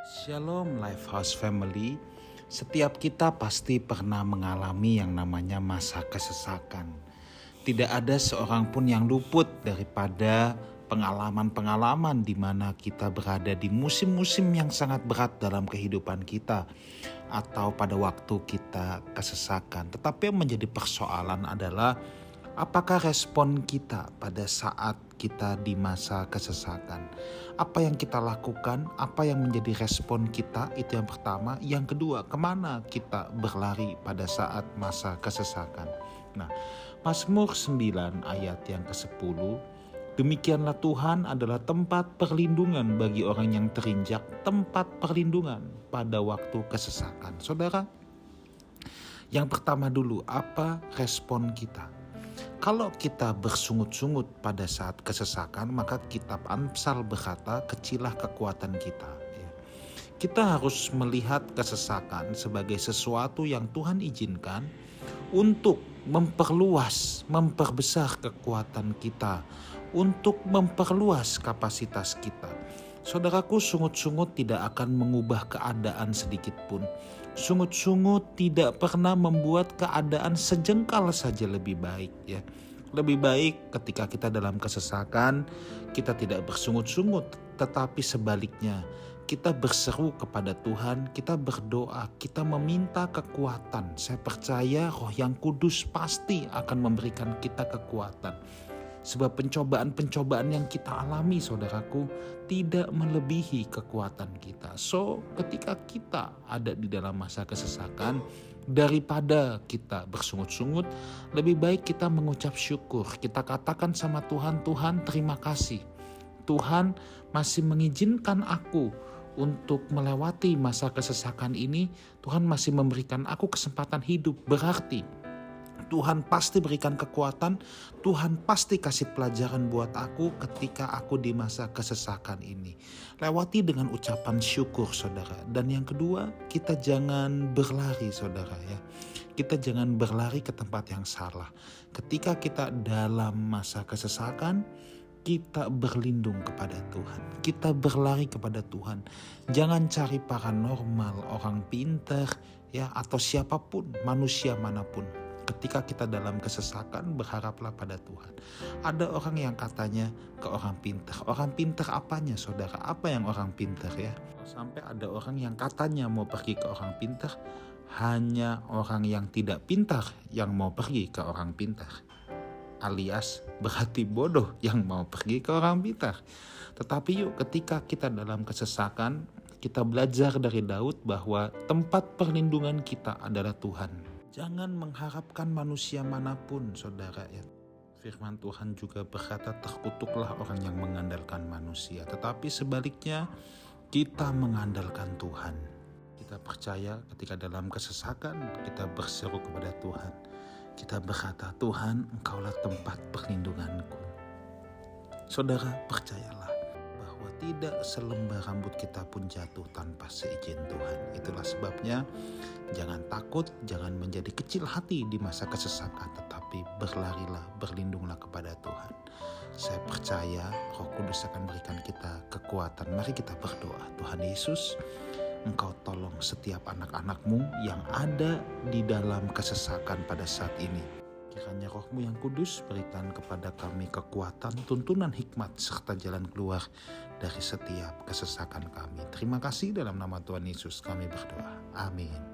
Shalom Lifehouse Family. Setiap kita pasti pernah mengalami yang namanya masa kesesakan. Tidak ada seorang pun yang luput daripada pengalaman-pengalaman di mana kita berada di musim-musim yang sangat berat dalam kehidupan kita atau pada waktu kita kesesakan. Tetapi yang menjadi persoalan adalah apakah respon kita pada saat kita di masa kesesakan? Apa yang kita lakukan? Apa yang menjadi respon kita? Itu yang pertama. Yang kedua, ke mana kita berlari pada saat masa kesesakan? Nah, Mazmur 9 ayat yang ke-10 Demikianlah Tuhan adalah tempat perlindungan bagi orang yang terinjak, tempat perlindungan pada waktu kesesakan. Saudara, yang pertama dulu, apa respon kita? Kalau kita bersungut-sungut pada saat kesesakan, maka kitab Amsal berkata, kecilah kekuatan kita. Ya. Kita harus melihat kesesakan sebagai sesuatu yang Tuhan izinkan untuk memperluas, memperbesar kekuatan kita, untuk memperluas kapasitas kita. Saudaraku, sungut-sungut tidak akan mengubah keadaan sedikit pun. Sungut-sungut tidak pernah membuat keadaan sejengkal saja lebih baik ya. Lebih baik ketika kita dalam kesesakan, kita tidak bersungut-sungut, tetapi sebaliknya kita berseru kepada Tuhan, kita berdoa, kita meminta kekuatan. Saya percaya Roh yang Kudus pasti akan memberikan kita kekuatan. Sebab pencobaan-pencobaan yang kita alami saudaraku tidak melebihi kekuatan kita. So ketika kita ada di dalam masa kesesakan, daripada kita bersungut-sungut, lebih baik kita mengucap syukur. Kita katakan sama Tuhan, Tuhan terima kasih. Tuhan masih mengizinkan aku untuk melewati masa kesesakan ini, Tuhan masih memberikan aku kesempatan hidup. Berarti Tuhan pasti berikan kekuatan, Tuhan pasti kasih pelajaran buat aku ketika aku di masa kesesakan ini. Lewati dengan ucapan syukur saudara. Dan yang kedua, kita jangan berlari saudara ya. Kita jangan berlari ke tempat yang salah. Ketika kita dalam masa kesesakan, kita berlindung kepada Tuhan. Kita berlari kepada Tuhan. Jangan cari paranormal, orang pintar, ya atau siapa pun, manusia mana pun. Ketika kita dalam kesesakan, berharaplah pada Tuhan. Ada orang yang katanya ke orang pintar. Orang pintar apanya, saudara? Apa yang orang pintar ya? Sampai ada orang yang katanya mau pergi ke orang pintar, hanya orang yang tidak pintar yang mau pergi ke orang pintar alias berhati bodoh yang mau pergi ke orang pintar. Tetapi yuk ketika kita dalam kesesakan, kita belajar dari Daud bahwa tempat perlindungan kita adalah Tuhan. Jangan mengharapkan manusia mana pun, saudara ya. Firman Tuhan juga berkata terkutuklah orang yang mengandalkan manusia. Tetapi sebaliknya kita mengandalkan Tuhan. Kita percaya ketika dalam kesesakan kita berseru kepada Tuhan kita berkata, Tuhan engkaulah tempat perlindunganku. Saudara, percayalah tidak selembar rambut kita pun jatuh tanpa seizin Tuhan. Itulah sebabnya jangan takut, jangan menjadi kecil hati di masa kesesakan, tetapi berlarilah, berlindunglah kepada Tuhan. Saya percaya Roh Kudus akan berikan kita kekuatan. Mari kita berdoa. Tuhan Yesus, Engkau tolong setiap anak-anakmu yang ada di dalam kesesakan pada saat ini. Kiranya rohmu yang kudus berikan kepada kami kekuatan, tuntunan hikmat, serta jalan keluar dari setiap kesesakan kami. Terima kasih dalam nama Tuhan Yesus kami berdoa. Amin.